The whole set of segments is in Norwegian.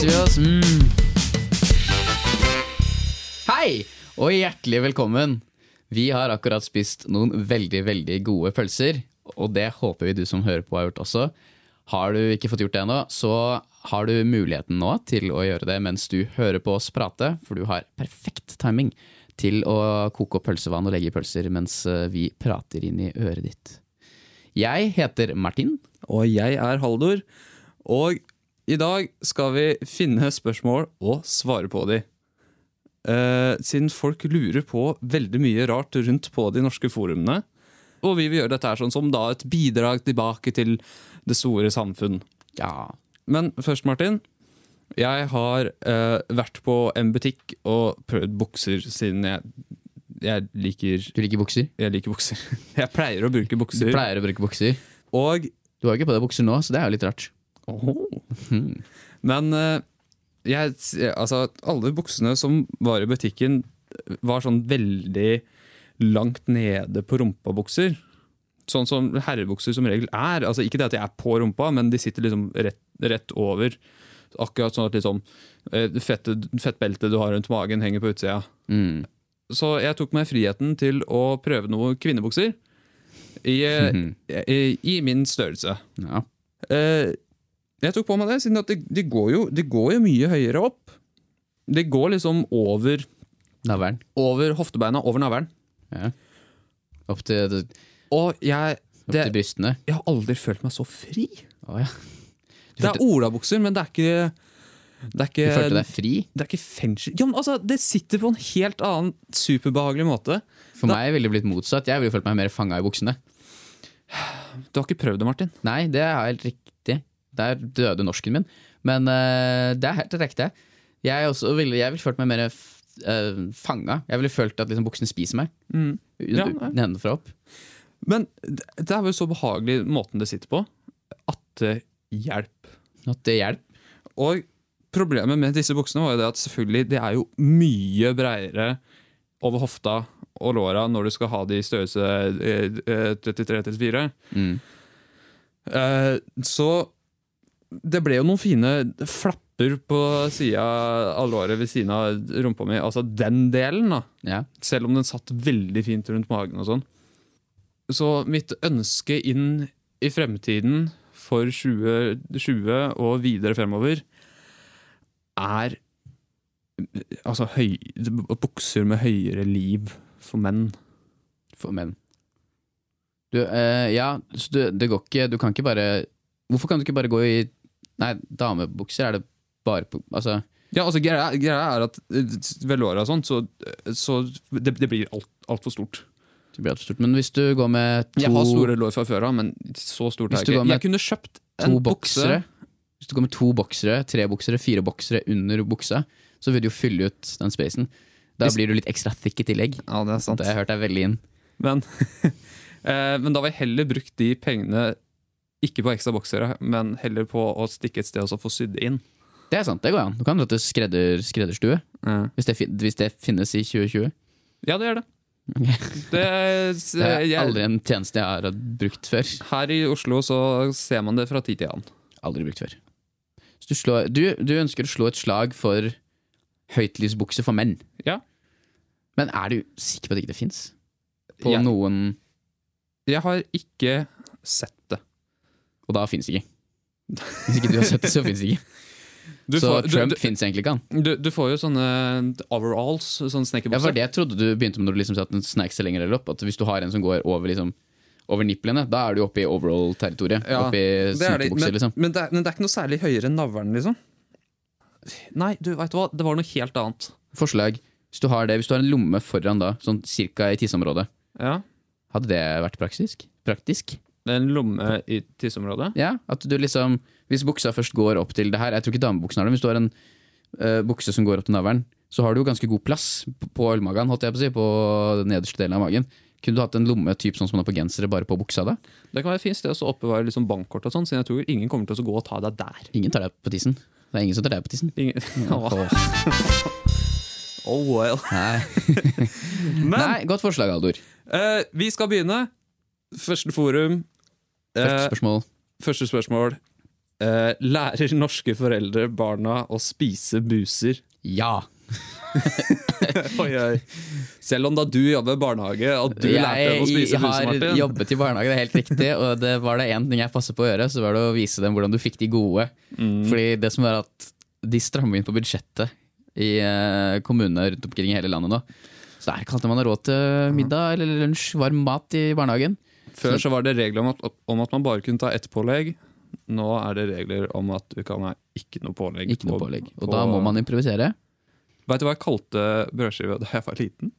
koser vi oss. Mm. Hei, og hjertelig velkommen. Vi har akkurat spist noen veldig, veldig gode pølser, og det håper vi du som hører på har gjort også. Har du ikke fått gjort det ennå, så har du muligheten nå til å gjøre det mens du hører på oss prate, for du har perfekt timing til å koke opp pølsevann og legge i pølser mens eh, vi prater inn i øret ditt. Jeg heter Martin. Og jeg er Haldor. Og i dag skal vi finne spørsmål og svare på de. Eh, siden folk lurer på veldig mye rart rundt på de norske forumene. Og vi vil gjøre dette her sånn som da et bidrag tilbake til det store samfunn. Ja, Men først, Martin. Jeg har eh, vært på en butikk og prøvd bukser siden jeg, jeg liker du liker bukser? Jeg liker bukser. Jeg pleier å bruke bukser. Du pleier å bruke bukser. Og Du har ikke på deg bukser nå, så det er jo litt rart. Men eh, jeg, altså, alle buksene som var i butikken, var sånn veldig langt nede på rumpa-bukser. Sånn som herrebukser som regel er. Altså, ikke det at de er på rumpa, men de sitter liksom rett, rett over. Akkurat sånn at liksom, eh, fettet, fettbeltet du har rundt magen, henger på utsida. Mm. Så jeg tok meg friheten til å prøve noen kvinnebukser. I, eh, i, i min størrelse. Ja. Eh, jeg tok på meg det, siden at de, det, går jo, det går jo mye høyere opp. De går liksom over, Navlen. over hoftebeina, over navlen. Ja. Opp til, det, Og jeg, det, til brystene. jeg har aldri følt meg så fri. Å ja. Det er olabukser, men det er ikke det er du følte deg fri? det er ikke fengsel. Ja, men altså, det sitter på en helt annen superbehagelig måte. For Da- meg ville det blitt motsatt. Jeg ville følt meg mer fanga i buksene. Du har ikke prøvd det, Martin. Nei, det er helt riktig. Der døde norsken min. Men uh, det er helt riktig. Jeg, også ville, jeg ville følt meg mer uh, fanga. Jeg ville følt at liksom, buksene spiser meg. Mm. Ja. Nedenfra opp. Men det er vel så behagelig måten det sitter på, at det hjelper. At det hjelper. Og problemet med disse buksene var jo det at selvfølgelig det er jo mye bredere over hofta og låra når du skal ha de i størrelse eh, eh, 33-34. Mm. Uh, Så det ble jo noen fine flapper på sida av låret ved siden av rumpa mi. Altså den delen, da. Ja. Selv om den satt veldig fint rundt magen og sånn. Så mitt ønske inn i fremtiden for 2020 og videre fremover er altså høy, bukser med høyere liv for menn. For menn. Du, eh, ja, så du, det går ikke Du kan ikke bare Hvorfor kan du ikke bare gå i Nei, damebukser er det bare på Altså Ja, altså Greia greia er at eh, ved låra og sånt, så, så det, det blir alt, altfor stort. det blir alt for stort. Men hvis du går med to, Jeg har store lår fra før av, men så stort er det ikke. Jeg kunne kjøpt en bukse Hvis du går med to boksere, tre boksere, fire boksere under buksa, så vil du jo fylle ut den spacen. Da Hvis- blir du litt ekstra thick i tillegg. Ja, det er sant. Det har jeg hørt deg veldig inn. Men, eh, men da vil jeg heller brukt de pengene ikke på ekstra boksere, men heller på å stikke et sted og så få sydd inn. Det er sant, det går an. Du kan dra til skredder, skredderstue, hvis det, hvis det finnes i 2020. Ja, det gjør det. Det, Det er aldri en tjeneste jeg har brukt før. her i Oslo så ser man det fra tid til annen. Aldri brukt før. Du, slår, du, du ønsker å slå et slag for høytlysbukse for menn. Ja. Men er du sikker på at det ikke fins? På Ja. noen Jeg har ikke sett. Og da fins det ikke. Hvis ikke du har sett det, så fins ikke. Du så får, Trump fins egentlig ikke, han. du, du får jo sånne overalls, sånne Ja, for snekkerbukser. det trodde du begynte med når du liksom sa at den snek seg lenger opp. At hvis du har en som går over, liksom, over nipplene, da er du oppe i overall-territoriet. Ja, oppe i er men, liksom. men, det er, men det er ikke noe særlig høyere enn navlen, liksom. Nei, du veit hva, det var noe helt annet. Forslag. Hvis du har det, hvis du har en lomme foran da, sånn cirka i tisseområdet, Ja. hadde det vært praktisk? Praktisk? En lomme i tisseområdet. Ja, at du liksom Hvis buksa først går opp til det her Jeg tror ikke damebuksen har det, men hvis du har en uh, bukse som går opp til navlen, så har du jo ganske god plass på ølmagen, holdt jeg på å si, på den nederste delen av magen. Kunne du hatt en lomme typ sånn som man har på gensere, bare på buksa da? Det kan være fint sted å oppbevare liksom bankkort og sånn, siden jeg tror ingen kommer til å gå og ta deg der. Ingen tar deg på tissen. Det er ingen som tar deg på tissen. Ingen. Oh well. Nei. Men Nei, godt forslag, Aldor. Uh, vi skal begynne. Første forum. Første Eh, spørsmål. første spørsmål. eh, lærer norske foreldre barna å spise buser? Ja. Oi, oi. Selv om da du jobber i barnehage, og du lærte å spise jeg har jobbet i barnehage, det er helt riktig. Og det var det én ting jeg passet på å gjøre, så var det å vise dem hvordan du fikk de gode. Mm. Fordi det som er at de strammer inn på budsjettet i eh, kommunene rundt omkring i hele landet nå. Så der kalte man råd til middag eller lunsj, varm mat i barnehagen. Før så var det regler om at, om at man bare kunne ta ett pålegg. Nå er det regler om at du kan ha ikke noe pålegg. Ikke noe pålegg. Og på- da må man improvisere. Vet du hva jeg kalte brødskive da jeg var liten?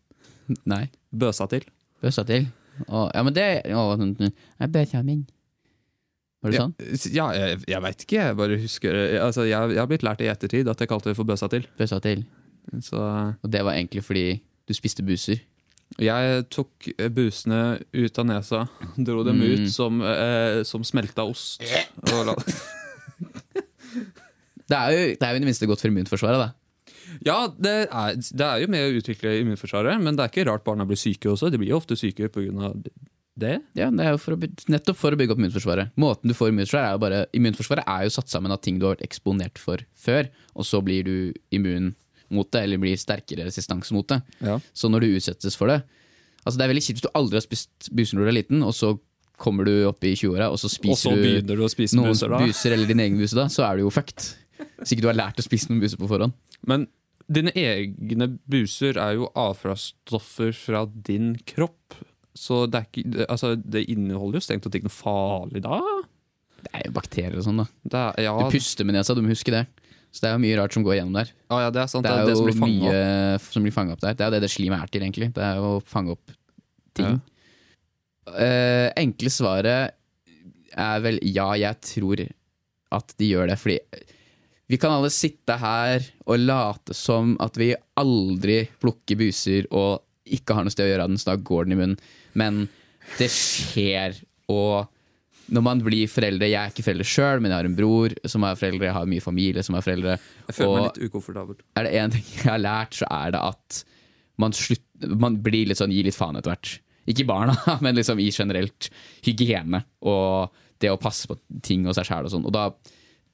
Nei. Bøsa til. Bøsa til. Å, ja, men det å, Bøssa min. Var det sånn? Ja, jeg, jeg veit ikke. Jeg bare husker altså, jeg, jeg har blitt lært i ettertid at jeg kalte det for bøsa til. Bøsa til. Så Og det var egentlig fordi du spiste buser. Jeg tok eh, busene ut av nesa, dro dem Mm. ut som, eh, som smelta ost. Og la, Det er jo, det er jo i det minste godt for immunforsvaret, da. ja, det er, det er jo med å utvikle immunforsvaret, men det er ikke rart barna blir syke også. De blir jo ofte syke pga. det. Ja, det er jo for å, by- nettopp for å bygge opp immunforsvaret. Måten du får immunforsvar er jo bare Immunforsvaret er jo satt sammen av ting du har vært eksponert for før, og så blir du immun mot det, eller blir sterkere resistanse mot det. Ja. Så når du utsettes for det Altså Det er veldig kjipt hvis du aldri har spist buser når du er liten, og så kommer du opp i 20-åra, og så Og så du du spise noen buser, buser eller din egen buse, da, så er du jo fucked. Hvis ikke du har lært å spise noen buser på forhånd. Men dine egne buser er jo avfallsstoffer fra din kropp. Så det, ikke, det, altså, det inneholder jo strengt tatt ikke noe farlig da. Det er jo bakterier og sånn, da. Det er, ja, Du puster med nesa, du må huske det. Så det er jo mye rart som går gjennom der. Ah, ja, det er sant. Det er, det jo som blir mye opp. som blir fanga opp der. Det er jo det det slimet er til, egentlig. Det er jo å fange opp ting. Eh, enkle svaret er vel ja, jeg tror at de gjør det. Fordi vi kan alle sitte her og late som at vi aldri plukker buser og ikke har noe sted å gjøre av den, så da går den i munnen. Men det skjer, og når man blir foreldre Jeg er ikke foreldre sjøl, men jeg har en bror som er foreldre, jeg har mye familie som er foreldre. Jeg føler meg litt ukomfortabel. er det én ting jeg har lært, så er det at man, slutt, man blir litt sånn, gir litt faen etter hvert. Ikke barna, men liksom i generelt hygiene og det å passe på ting og seg sjæl og sånn. Og da,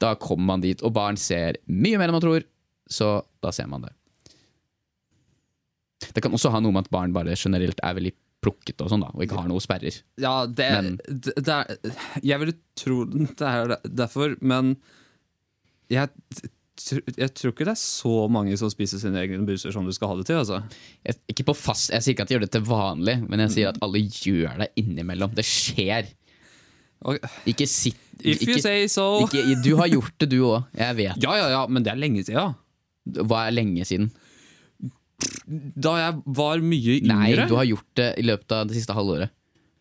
da kommer man dit, og barn ser mye mer enn man tror, så da ser man det. Det kan også ha noe med at barn bare generelt er veldig plukket og sånn, da, og ikke har noe sperrer. Ja, det, det, det er Jeg ville tro det er derfor, men jeg, jeg tror ikke det er så mange som spiser sine egne buser som du skal ha det til. Altså. Jeg, ikke på fast, jeg sier ikke at de gjør det til vanlig, men jeg sier at alle gjør det innimellom. Det skjer. Okay. Ikke sitt if you say so. ikke, Du har gjort det, du òg. Jeg vet. Ja, ja, ja, men det er lenge siden. Hva er lenge siden? Da jeg var mye yngre. Nei, du har gjort det i løpet av det siste halvåret.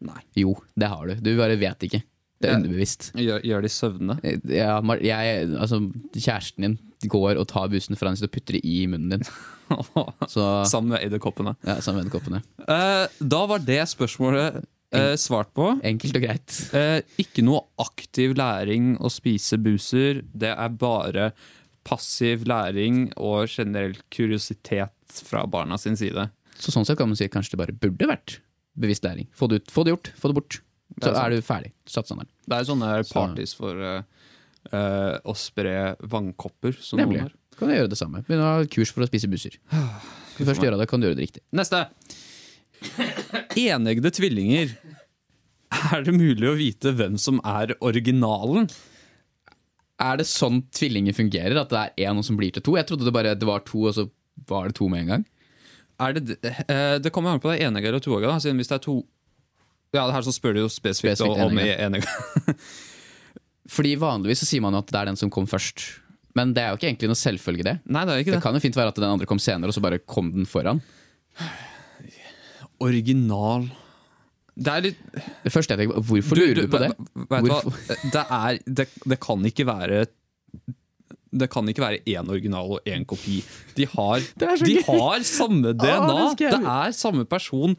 Nei. Jo, det har du. Du bare vet ikke. Det er underbevisst. Gjør, gjør det i søvne. Ja, jeg, altså, kjæresten din går og tar bussen fra deg og putter det i munnen din. Så Sammen med edderkoppene. ja, sammen med edderkoppene. Uh, da var det spørsmålet uh, svart på. Enkelt og greit. Uh, ikke noe aktiv læring å spise buser. Det er bare passiv læring og generell kuriositet fra barna sin side. Så sånn sett kan man si at kanskje det bare burde vært bevisst læring. Få det ut, få det gjort, få det bort. Så Det er er du ferdig. Satt standarden. Det er sånne Så- parties for uh, uh, å spre vannkopper. Som noen Nemlig. har. Kan du gjøre det samme. Begynne å ha kurs for å spise busser. Skal du først gjøre det, kan du gjøre det riktig. Neste. Eneggede tvillinger. Er det mulig å vite hvem som er originalen? Er det sånn tvillinger fungerer? At det er én som blir til to? Jeg trodde det bare det var to, og så var det to med en gang. Er det, uh, det kommer an på det er eller og toegger. Siden hvis det er to Ja, her så spør du jo spesifikt, Spesifikt om enegger. enegger. Fordi vanligvis så sier man jo at det er den som kom først. Men det er jo ikke egentlig noe selvfølge, det. Nei, det er ikke Det det. kan jo fint være at den andre kom senere, og så bare kom den foran. Original Det er litt Det første jeg tenker Hvorfor lurer du på det? Vet du hva? Det, er, det, det kan ikke være det kan ikke være én original og én kopi. De har, de har samme DNA! det det er samme person.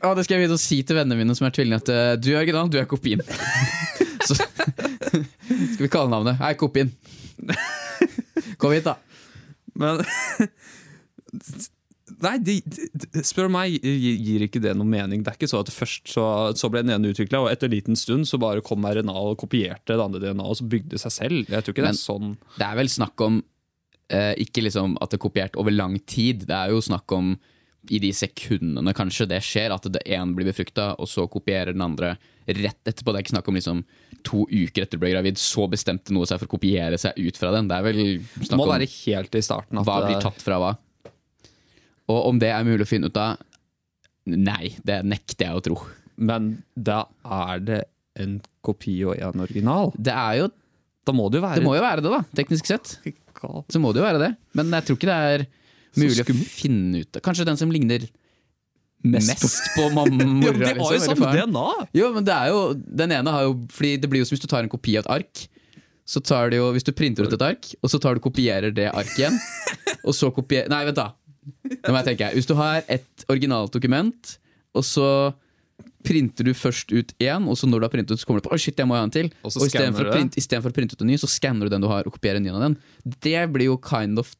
Ah, det skal jeg begynne å si til vennene mine som er tvillinger, at eh, du er original, du er kopien. så skal vi kalle navnet. Hei, kopien. Kom hit, da. Men Nei, de, de, spør meg, gir, ikke det noe mening. Det er ikke så at først så, så ble den ene utvikla, og etter en liten stund så bare kom RNA og kopierte det andre DNA og så bygde seg selv. Jeg tror ikke Men- det er sånn. Det er vel snakk om eh, ikke liksom at det er kopiert over lang tid. Det er jo snakk om i de sekundene kanskje det skjer, at det ene blir befrukta, og så kopierer den andre rett etterpå. Det er ikke snakk om liksom to uker etter du ble gravid, så bestemte noe seg for å kopiere seg ut fra den. Det er vel snakk snakk må om være helt i starten. At hva blir tatt fra hva. Og om det er mulig å finne ut av Nei, det nekter jeg å tro. Men da er det en kopi og en original. Det er jo Da må det jo være Det må jo være det, da, teknisk sett. Så må det jo være det. Men jeg tror ikke det er mulig å finne ut av. Kanskje den som ligner Mest mest, på- mamma Ja, mora. men det var jo liksom, samme. DNA! Jo, men det er jo Den ene har jo Fordi det blir jo som hvis du tar en kopi av et ark. Så tar du jo, Hvis du printer ut et ark, og så tar du kopierer det arket igjen, og så kopierer Nei, vent, da. Nå må jeg tenke. Hvis du har et originalt dokument, og så printer du først ut én, og så når du har printet ut, så kommer du på Å shit, jeg må ha en til. Og Og istedenfor å, print, å printe ut en ny, så skanner du den du har, og kopierer en ny av den. Det blir jo kind of,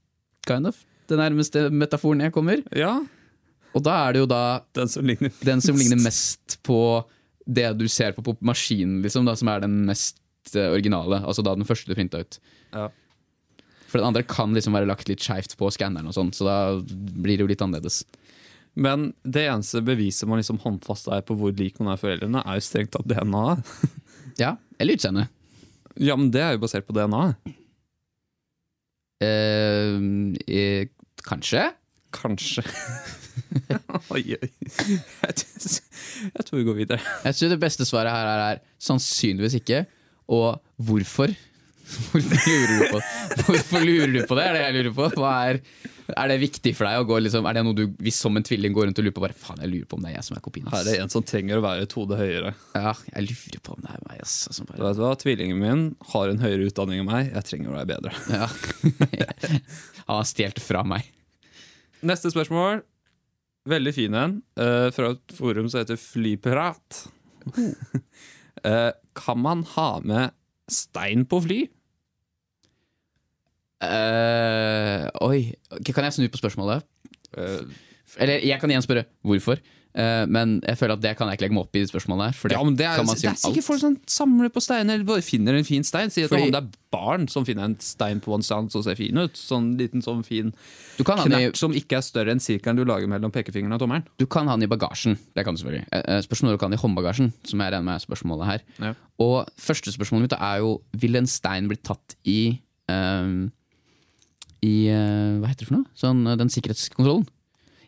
kind of den nærmeste metaforen jeg kommer. Ja, Og da er det jo da den som ligner den som ligner mest på det du ser på på maskinen, liksom, da, som er den mest eh, originale. Altså da den første du printa ut. Ja. For den andre kan liksom være lagt litt skeivt på skanneren, og sånn, så da blir det jo litt annerledes. Men det eneste beviset man liksom håndfast er på hvor lik man er foreldrene, er jo strengt tatt DNA. Ja, Eller utseende. Ja, men det er jo basert på DNA. Eh, eh, kanskje? Kanskje. jeg tror vi går videre. Jeg tror det beste svaret her er, er sannsynligvis ikke. Og hvorfor? Hvorfor lurer du på Hvorfor lurer du på det? Er det jeg lurer på? Er, er det viktig for deg å gå liksom, Er det noe du, hvis som en tvilling går rundt og lurer på bare, Faen, jeg lurer på om det er jeg som er kopien. Her er det en som trenger å være et hode høyere. Ja, jeg lurer på om det er meg. Ass. Altså, Du vet hva, Tvillingen min har en høyere utdanning enn meg. Jeg trenger å være bedre. ja. Han har stjålet fra meg. Neste spørsmål. Veldig fin en. Uh, fra et forum som heter Flyprat. Uh, kan man ha med stein på fly? Uh, oi, kan jeg snu på spørsmålet? Uh, Eller jeg kan igjen spørre hvorfor. Eh, men jeg føler at det kan jeg ikke legge meg opp i det spørsmålet her. For det, ja, det er, kan man si det er sikkert folk som samler på steiner, eller bare finner en fin stein. Si at Fordi- det er barn som finner en stein på en stand som ser fin ut. Sånn liten sånn fin Du kan, ha den i, knert som ikke er større enn sirkelen du lager mellom pekefingeren og tommelen. du kan ha den i bagasjen. Det kan du selvfølgelig. Eh, eh, Spørsmålet du kan i håndbagasjen, som jeg regner med er spørsmålet her. Ja. Og første spørsmålet mitt er jo Vil en stein bli tatt i um, I Hva heter det for noe? Sånn, den sikkerhetskontrollen.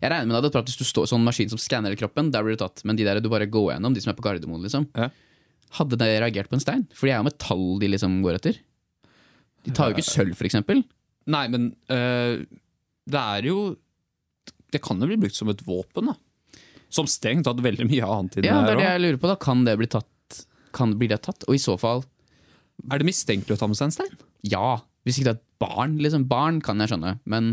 Jeg regner med at det hvis du står sånn maskin som skanner kroppen, der blir du tatt. Men de der du bare går gjennom, de som er på Gardermoen, liksom. Ja. Hadde de reagert på en stein? For det er jo metall de liksom går etter. De tar jo ikke sølv, for eksempel. Nei, men øh, det er jo Det kan jo bli brukt som et våpen, da. Som strengt tatt veldig mye annet i det Ja, det er det jeg lurer på. da Kan det bli tatt? Kan, blir det tatt? Og i så fall, Er det mistenkelig å ta med seg en stein? ja. Hvis ikke det er et barn. Liksom, barn kan jeg skjønne, men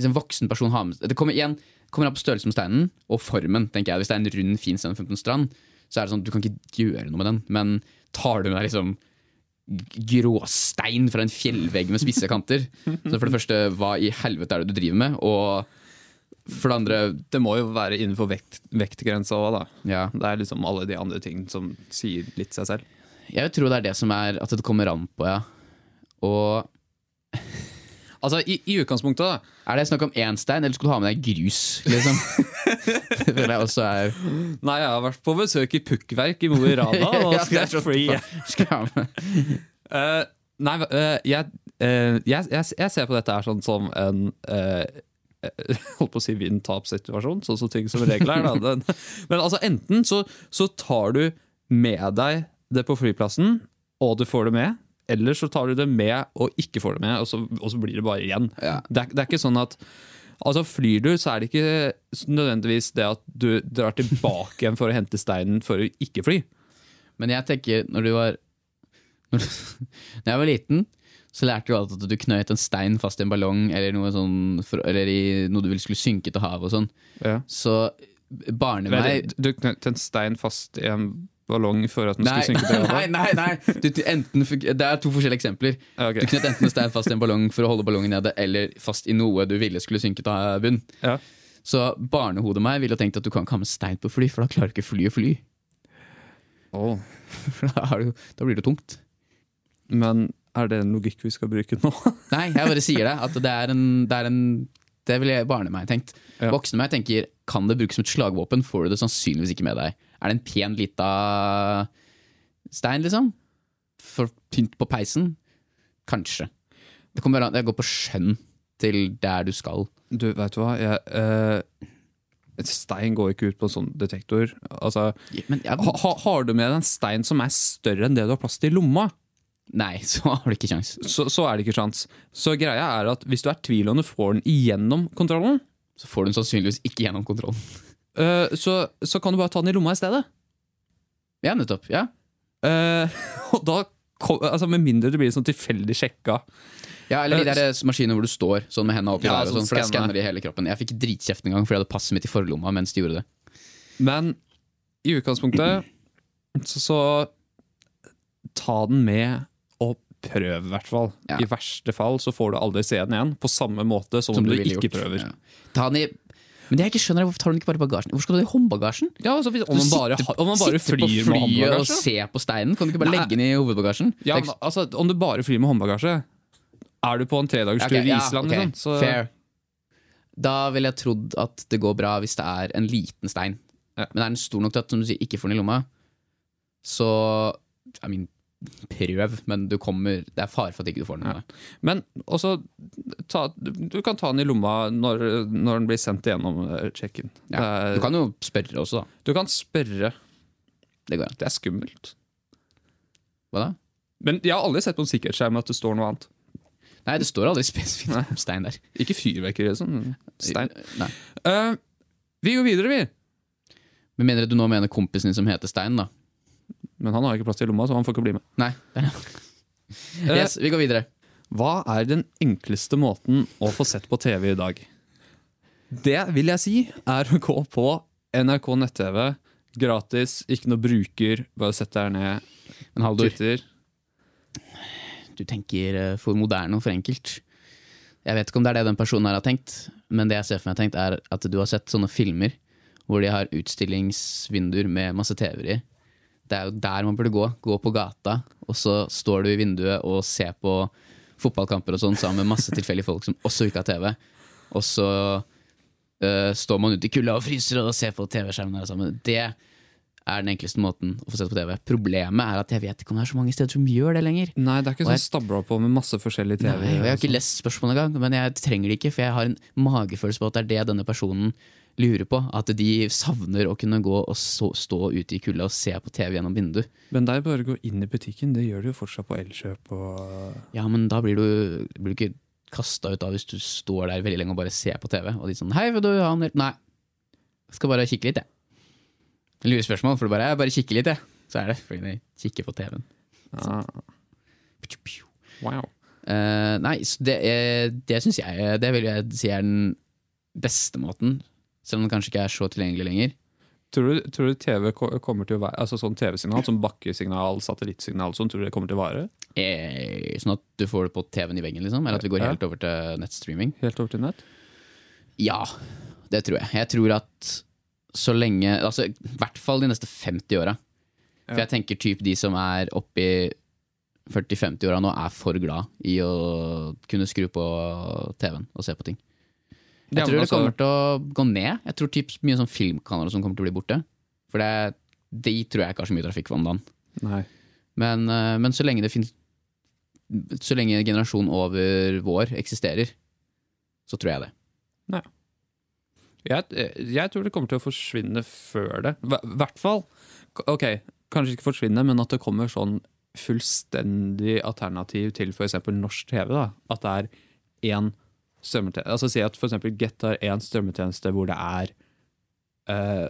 hvis en voksen person har med Det kommer igjen kommer an på størrelsen på steinen og formen. tenker jeg Hvis det er en rund, fin stein en strand, så er det sånn du kan ikke gjøre noe med den. Men tar du med deg liksom gråstein fra en fjellvegg med spisse kanter Så for det første, hva i helvete er det du driver med? Og for det andre Det må jo være innenfor vekt, vektgrensa òg, da. ja, Det er liksom alle de andre ting som sier litt seg selv. Jeg tror det er det som er at det kommer an på, ja. Og Altså, i, i utgangspunktet, da. er det snakk om én stein, eller skulle du ha med deg grus? Liksom? det føler jeg også er Nei, jeg har vært på besøk i pukkverk i Mo i Rana. Og Ja, skal free. Jeg med? Eh, nei, uh, jeg, uh, jeg, jeg, jeg ser på dette her sånn som en Holdt på å si vinn-tap-situasjon, sånn som ting som regel er. Da. Men altså, enten så, så tar du med deg det på flyplassen, og du får det med. Eller så tar du det med og ikke får det med, og så, og så blir det bare igjen. Ja. Det, er, det er ikke sånn at Altså Flyr du, så er det ikke nødvendigvis det at du drar tilbake igjen for å hente steinen for å ikke fly. Men jeg tenker, når du var Når, når jeg var liten, så lærte du alltid at du knøt en stein fast i en ballong, eller noe sånn Eller i noe du ville skulle synke til havet og sånn. Så barne meg Du knøt en stein fast i en ballong for at den Nei, skulle synke til nei, nei, nei. Du, du, enten, det er to forskjellige eksempler. Okay. Du knøt enten en stein fast i en ballong for å holde ballongen nede, eller fast i noe du ville skulle synke til bunn. Ja. Så barnehodet meg ville tenkt at du kan ikke ha med stein på fly, for da klarer ikke fly å fly. Åh. Da, det da blir det tungt. Men er det en logikk vi skal bruke nå? Nei, jeg bare sier det. At det er en Det, er en, det ville barnet meg tenkt. Ja. Voksne meg tenker kan det brukes som et slagvåpen, får du det sannsynligvis ikke med deg. Er det en pen lita stein, liksom? For pynt på peisen? Kanskje. Det kommer an Det går på skjønn til der du skal. Du, vet du hva? Jeg, uh, et stein går ikke ut på en sånn detektor. Altså, Men ja, ha, ha- har du med deg en stein som er større enn det du har plass til i lomma, Nei, så har du ikke kjangs. så, så er det ikke sjans. Så greia er at hvis du er tvil om du får den igjennom kontrollen, Så får du den sannsynligvis ikke gjennom kontrollen. Eh, så, så kan du bare ta den i lomma i stedet. Ja, nettopp. Ja. Uh, og da kom, altså Med mindre du blir sånn tilfeldig sjekka. Ja, eller de der eh, maskinene hvor du står sånn med hendene opp i Ja, været, sånn sånn, for skanner i hele kroppen. Jeg fikk dritkjeft en gang fordi jeg hadde passet mitt i forlomma mens de gjorde det. Men i utgangspunktet så, så ta den med og prøv, i hvert fall. Ja. I verste fall så får du aldri se den igjen, på samme måte som, som du, du ikke gjort. prøver. Ja. Ta den i Men det jeg ikke skjønner er Hvorfor tar du den ikke bare i bagasjen? Hvorfor skal du ha det i håndbagasjen? Ja, altså, hvis, om, man bare, har- om man bare på flyr med håndbagasje? og ser på steinen, kan du ikke bare Nei. legge den i hovedbagasjen? ja, men, altså, Om du bare flyr med håndbagasje, er du på en tredagerstur Ok, i ja, Island, ok, liksom, så Fair. Da ville jeg trodd at det går bra hvis det er en liten stein. Ja. Men er den stor nok til at som du sier, ikke får den i lomma, så I mean, prøv, men du kommer, det er fare for at ikke du får den. i. Men også ta, Du kan ta den i lomma når, når den blir sendt igjennom eh, check-in. Ja. Du kan jo spørre også, da. du kan spørre. Det. Det er skummelt. Hva da? Men jeg har aldri sett på en sikkerhetsskjerm at det står noe annet. Nei, det står aldri spesifikt om stein der. Ikke fyrverkeri, sånn. Stein. Nei. Eh, vi går videre, vi. Med mindre du nå mener kompisen din som heter Stein, da. Men han har ikke plass til lomma, så han får ikke bli med. Nei. Eh, Yes, vi går videre. Hva er den enkleste måten å få sett på TV i dag? Det vil jeg si er å gå på NRK nett-TV. Gratis, ikke noe bruker. Bare sett deg ned. Men Haldor, Twitter. du tenker eh, for moderne og for enkelt. Jeg vet ikke om det er det den personen her har tenkt, men det jeg ser for meg tenkt er at du har sett sånne filmer hvor de har utstillingsvinduer med masse TV-er i. Det er jo der man burde gå. Gå på gata, og så står du i vinduet og ser på fotballkamper og sånn sammen med masse tilfeldige folk som også ikke har TV. Og så uh, står man ute i kulda og fryser og ser på TV-skjermen sammen. Det er den enkleste måten å få sett på TV. Problemet er at jeg vet ikke om det er så mange steder som gjør det lenger. Nei, det er ikke sånn sånn stabla på med masse forskjellig TV. Nei, jeg har ikke lest spørsmålet engang, men jeg trenger det ikke, for jeg har en magefølelse på at det er det denne personen lurer på. At de savner å kunne gå og så, stå ute i kulda og se på TV gjennom vindu. Men det er bare å gå inn i butikken. Det gjør du jo fortsatt på Elkjøp og Ja, men da blir du, blir du ikke kasta ut av hvis du står der veldig lenge og bare ser på TV. Og de sånn 'Hei, vil du ha en? Nei. Jeg skal bare kikke litt, jeg. Lurespørsmål, for du bare 'Jeg bare kikker litt, jeg'. Så er det fordi de kikker på TV-en. ah, Wow. Uh, nei, det, er- det syns jeg Det vil jeg si er den beste måten. Selv om den kanskje ikke er så tilgjengelig lenger. Tror du, tror du TV kommer til å være Altså sånn TV-signal, som bakkesignal, satellittsignal, sånn, tror du det kommer til å vare? Eh, sånn at du får det på TV-en i veggen, liksom? Eller at vi går helt over til nettstreaming? Helt over til nett? Ja, det tror jeg. Jeg tror at så lenge Altså i hvert fall de neste 50 åra. For Ja. jeg tenker typ de som er oppi 40-50-åra nå, er for glad i å kunne skru på TV-en og se på ting. Jeg tror det altså- kommer til å gå ned. Jeg tror typ mye sånn filmkanaler som kommer til å bli borte. For det, de tror jeg ikke har så mye trafikk om dagen. Nei. Men, eh, men så lenge det finnes Så lenge generasjonen over vår eksisterer, så tror jeg det. Jeg, jeg tror det kommer til å forsvinne før det. I hvert fall Ok, kanskje ikke forsvinne, men at det kommer sånn fullstendig alternativ til f.eks. norsk TV. da At det er én strømmetjeneste Altså Si at f.eks. Get har én strømmetjeneste hvor det er uh,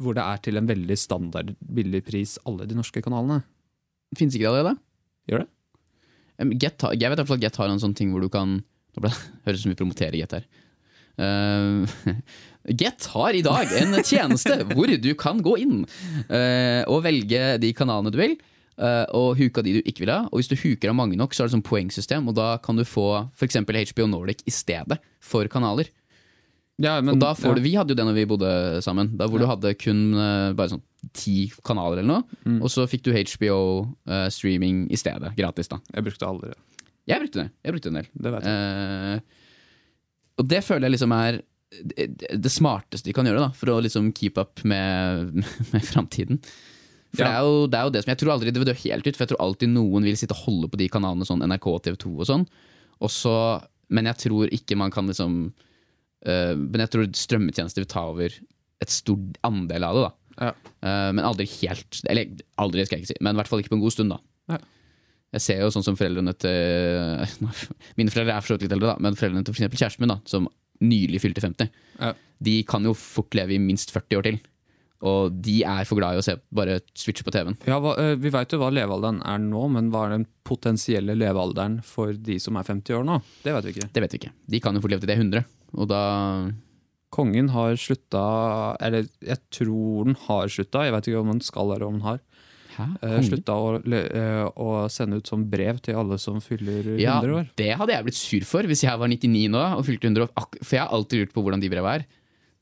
Hvor det er til en veldig standard billig pris alle de norske kanalene. Fins ikke det allerede? Gjør det? Um, Get jeg vet i hvert fall at Get har en sånn ting hvor du kan Nå ble, Høres ut som vi promoterer Get her. Uh, Get har i dag en tjeneste hvor du kan gå inn uh, og velge de kanalene du vil. Eh, og huka de du ikke vil ha. Og hvis du huker av mange nok, så er det sånn poengsystem, og da kan du få f.eks. HBO Nordic i stedet for kanaler. Ja, men, Og da får ja. du, Vi hadde jo det når vi bodde sammen, da hvor du hadde kun eh, bare sånn ti kanaler eller noe. Mm. Og så fikk du HBO uh, streaming i stedet, gratis. da Jeg brukte aldri det. Jeg brukte det. Jeg brukte en del. Det vet jeg. Uh, og det føler jeg liksom er det, det smarteste de kan gjøre da for å liksom keep up med, med framtiden. For Ja. det, er jo, det er jo det som Jeg tror aldri det vil dø helt ut, for jeg tror alltid noen vil sitte og holde på de kanalene sånn NRK og TV 2 og sånn. Og så- men jeg tror ikke man kan liksom eh, Men jeg tror strømmetjenester vil ta over et stor andel av det. da Ja. Uh, Men aldri helt Eller aldri, skal jeg ikke si, men i hvert fall ikke på en god stund. da Ja. Jeg ser jo sånn som foreldrene til Mine foreldre er for så vidt litt eldre, da men foreldrene til for kjæresten min, da som nylig fylte 50, Ja. de kan jo fort leve i minst 40 år til. Og de er for glad i å se bare switche på TV-en. Ja, hva, eh, Vi veit jo hva levealderen er nå, men hva er den potensielle levealderen for de som er 50 år nå? Det vet vi ikke. Det vet vi ikke. De kan jo fort leve til de er 100. Og da Kongen har slutta Eller jeg tror den har slutta, jeg vet ikke om den skal eller om den har. Hæ? Eh, slutta å, eh, å sende ut som brev til alle som fyller 100 Ja, år. det hadde jeg blitt sur for hvis jeg var 99 nå og fylte 100 år. For jeg har alltid lurt på hvordan de breva er.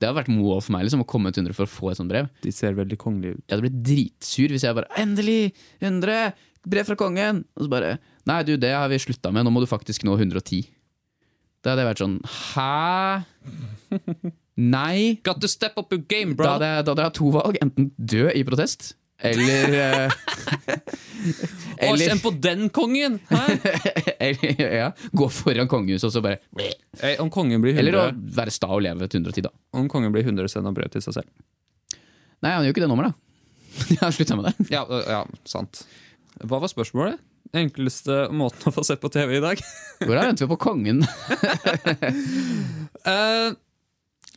Det hadde vært moa for meg liksom, å komme til 100 for å få et sånt brev. De ser veldig kongelige ut. Jeg hadde blitt dritsur hvis jeg bare 'Endelig! 100! Brev fra kongen!' Og så bare 'Nei, du, det har vi slutta med. Nå må du faktisk nå 110'. Da hadde jeg vært sånn 'Hæ? Nei?' Got to step up your game, Da hadde, jeg, da hadde jeg to valg. Enten dø i protest, eller eh, Å, Eller, kjenn på den kongen! Hæ? eller ja, gå foran kongehuset og så bare Eh, om kongen blir 100, Eller å være sta og leve til 110, da. om kongen blir 100 sender han brev til seg selv. Nei, han gjør ikke det nummeret, da. Jeg har slutta med det. Ja, øh, ja, sant. Hva var spørsmålet? Enkleste måten å få se på TV i dag? Hvordan venter vi på kongen? Eh,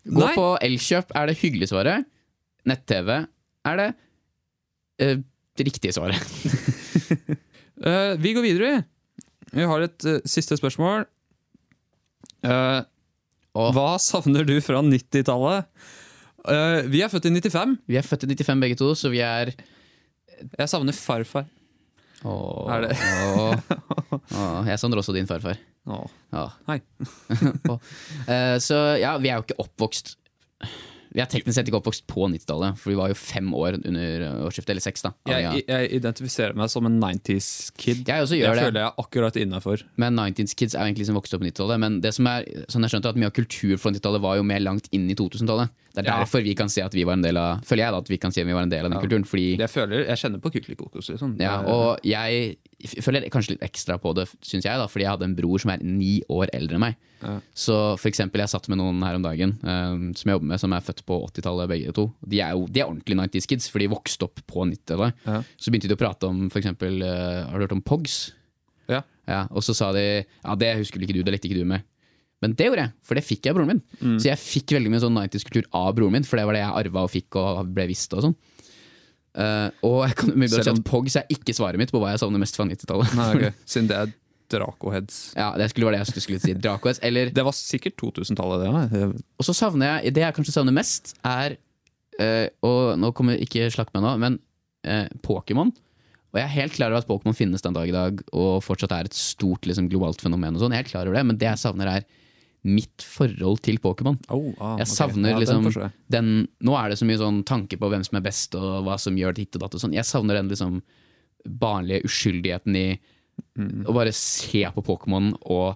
Gå Nei. på Elkjøp er det hyggelig svaret. Nett-TV er det eh, det riktige svaret. eh, vi går videre. vi. Har et eh, siste spørsmål. Eh, hva savner du fra 90-tallet? Eh, vi er født i 95. Vi er født i 95 begge to, så vi er Jeg savner farfar. Åh, Er det? åh, åh, Jeg savner også din farfar. Åh. Ja. Hei. Åh. Eh, så ja, vi er jo ikke oppvokst Vi er teknisk sett ikke oppvokst på 90-tallet, for vi var jo fem år under årsskiftet, eller seks, da. Jeg, jeg identifiserer meg som en 90s-kid. Jeg det. føler jeg er akkurat innafor. Men 90s kids er jo egentlig som vokste opp på 90-tallet. Men det som er, sånn jeg skjønte at mye av kultur fra 90-tallet var jo mer langt inn i 2000-tallet. Det er Ja. derfor vi kan si at vi var en del av Føler jeg da at vi kan si at vi var en del av den kulturen. Fordi Jeg føler, jeg kjenner på Kykelikokos. Liksom. Ja, og jeg f- føler kanskje litt ekstra på det, syns jeg, da, fordi jeg hadde en bror som er ni år eldre enn meg. Ja. Så for eksempel, jeg satt med noen her om dagen um, som jeg jobber med, som er født på 80-tallet begge to. De er jo de er ordentlig 90s kids, for de vokste opp på 90-tallet. Ja. Så begynte de å prate om for eksempel eh, Har du hørt om Pogs? Ja. Ja, og så sa de ja, det husker ikke du, det lekte ikke du med. Men det gjorde jeg, for det fikk jeg av broren min. Mm. Så jeg fikk veldig mye sånn 90s-kultur av broren min, for det var det jeg arva og fikk og ble visst og sånn. Eh, og jeg kan umiddelbart si at Pogs er ikke svaret mitt på hva jeg savner mest fra 90-tallet. Okay. Siden det er Dracoheads. ja, det skulle være det jeg skulle si. Dracoheads, Eller Det var sikkert 2000-tallet, det. Ja. Og så savner jeg Det jeg kanskje savner mest, er uh, Og nå kommer ikke slakk meg nå, men uh, Pokémon. Og jeg er helt klar over at Pokémon finnes den dag i dag og fortsatt er et stort liksom, globalt fenomen. og sånn Jeg er helt klar over det Men det jeg savner, er mitt forhold til Pokémon. Oh, ah, Jeg savner savner Ja, liksom den, den, Nå er det så mye sånn tanke på hvem som er best, og hva som gjør ditt og datt. og sånn Jeg savner den liksom barnlige uskyldigheten i å bare se på Pokémon og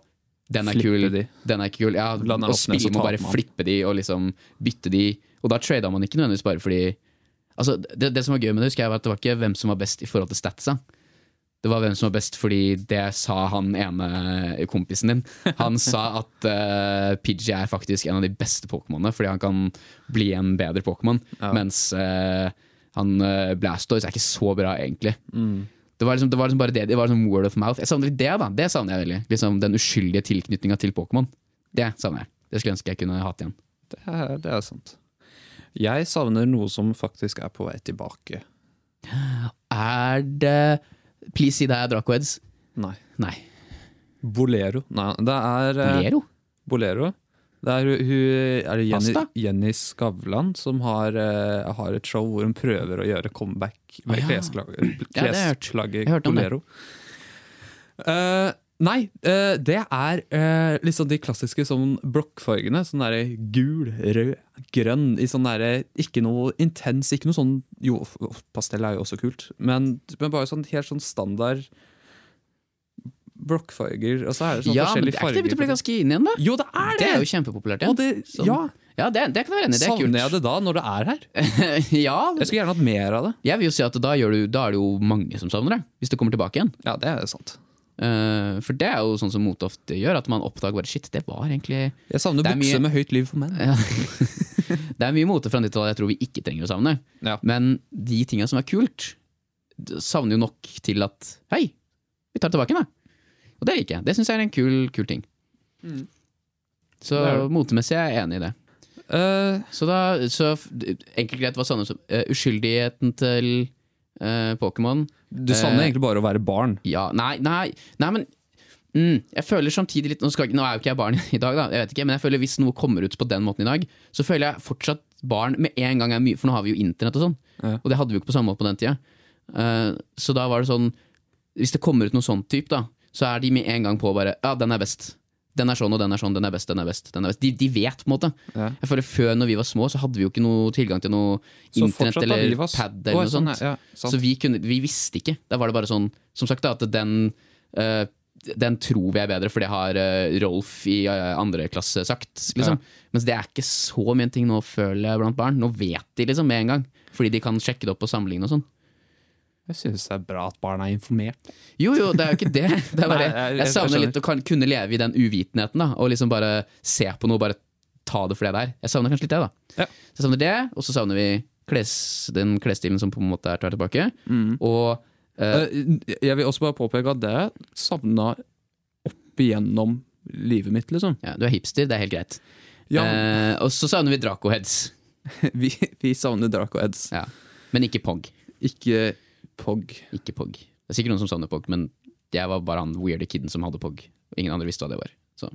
den er Mm. Flippe kul, de. den er kul. Ja, og spille med å bare man. flippe de og liksom bytte de. Og da trada man ikke nødvendigvis bare fordi Altså, det, det som var gøy med det, husker jeg var at det var ikke hvem som var best i forhold til statsa. Det var hvem som var best fordi det sa han ene kompisen din. Han sa at uh, Pidgey er faktisk en av de beste Pokémonene fordi han kan bli en bedre Pokémon. Ja. Mens uh, han uh, Blastoise er ikke så bra, egentlig. Mm. Det var, liksom, det var liksom bare det, det var liksom word of mouth. Jeg savner litt det, da. Det savner jeg veldig. Liksom Den uskyldige tilknytninga til Pokémon. Det savner jeg. Det skulle jeg ønske jeg kunne hatt igjen. Det, er, det er sant. Jeg savner noe som faktisk er på vei tilbake. Er det Please si det er Dracoheads. Nei. Nei. Bolero. Nei, det er eh, Lero? Bolero. Det er, hun, er det Jenny, Pasta? Jenny Skavlan som har, eh, har et show hvor hun prøver å gjøre comeback med Å, ja. klesplagget Ja, det har jeg hørt. om det. Bolero. Eh, Nei, eh, det er eh, liksom de klassiske sånn blokkfargene. Sånn derre gul, rød, grønn. I sånn derre Ikke noe intens, ikke noe sånn Jo, pastell er jo også kult, men, men bare sånn helt sånn standard blokkfarger. Og så er det sånn Ja, men det er ikke det vi ganske inn igjen, da? Jo, det er det! Det er jo kjempepopulært igjen. det, Sånn. ja, Ja, det, det kan jeg være enig i. Det er Savner jeg det da, når det er her? ja, Jeg skulle gjerne hatt mer av det. jeg vil jo si at da, du, da er det jo mange som savner det, hvis det kommer tilbake igjen. Ja, det er sant. Eh, for det er jo sånn som mote ofte gjør, at man oppdager bare shit, det var egentlig Jeg savner er mye- med høyt liv for menn. ja. Det er mye mote fra 90-tallet jeg tror vi ikke trenger å savne. Ja. Men de tinga som er kult, savner jo nok til at hei, vi tar det tilbake, da. Og det liker jeg. Det syns jeg er en kul, kul ting. Så er motemessig er jeg enig i det. Uh, Så da, så enkelt greit, hva savner du? Uh, uskyldigheten til eh, Pokémon? du savner Eh, egentlig bare å være barn. Ja, nei, nei, nei men mm, jeg føler samtidig litt nå, skal, nå er jo ikke jeg barn i dag, da, jeg vet ikke, men jeg føler hvis noe kommer ut på den måten i dag, så føler jeg fortsatt barn med en gang er mye For nå har vi jo internett og sånn, Ja. og det hadde vi jo ikke på samme måte på den tida. Uh, så da var det sånn Hvis det kommer ut noe sånn type, da, så er de med en gang på bare Ja, den er best. Den er sånn og den er sånn, den er best, den er best. Den er best. De, de vet, på en måte. Ja. Jeg føler Før, når vi var små, så hadde vi jo ikke noe tilgang til noe internett eller pad eller noe sånn, sånt. ja, ja. Så vi, kunne, vi visste ikke. Da var det bare sånn, som sagt, da, at den uh, Den tror vi er bedre, for det har eh, Rolf i eh, andre klasse sagt. Liksom. Mens det er ikke så mye ting nå, føler jeg, blant barn. Nå vet de liksom med en gang. Fordi de kan sjekke det opp og sammenligne og sånn. Jeg synes det er bra at barna er informert. Jo, jo, det er jo ikke det. det bare, jeg- savner litt å kunne leve i den uvitenheten, da. Og liksom bare se på noe, bare ta det for det det er. Jeg savner kanskje litt det, da. Ja. Så jeg savner det, og så savner vi kles, den klesstilen som på en måte er tar tilbake. Og eh, Eh, jeg vil også bare påpeke at det savna opp igjennom livet mitt, liksom. ja, du er hipster, det er helt greit. Ja, Uh, og så savner vi Draco-heads. vi, vi savner Draco Eds. Ja. Men ikke Pog. Ikke Pog. Ikke Pog. Det er sikkert noen som savner Pog, men jeg var bare han weirde kiden som hadde Pog. Ingen andre visste hva det var. Så.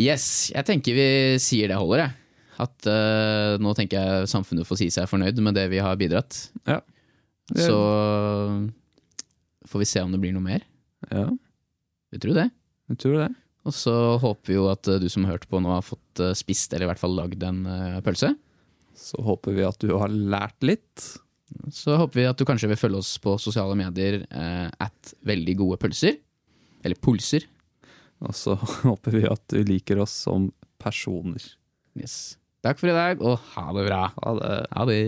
Yes, jeg tenker vi sier det holder, jeg. At uh, nå tenker jeg samfunnet får si seg fornøyd med det vi har bidratt. Ja. Det- Så får vi se om det blir noe mer. Ja, Vi tror det. jeg tror det. Og så håper vi jo at eh, du som har hørt på nå har fått eh, spist, eller i hvert fall lagd en pølse. Så håper vi at du har lært litt. Så håper vi at du kanskje vil følge oss på sosiale medier eh, at veldig gode pølser. Eller pulser. Og så håper vi at du liker oss som personer. Yes. Takk for i dag, og ha det bra. Ha det. Ha det.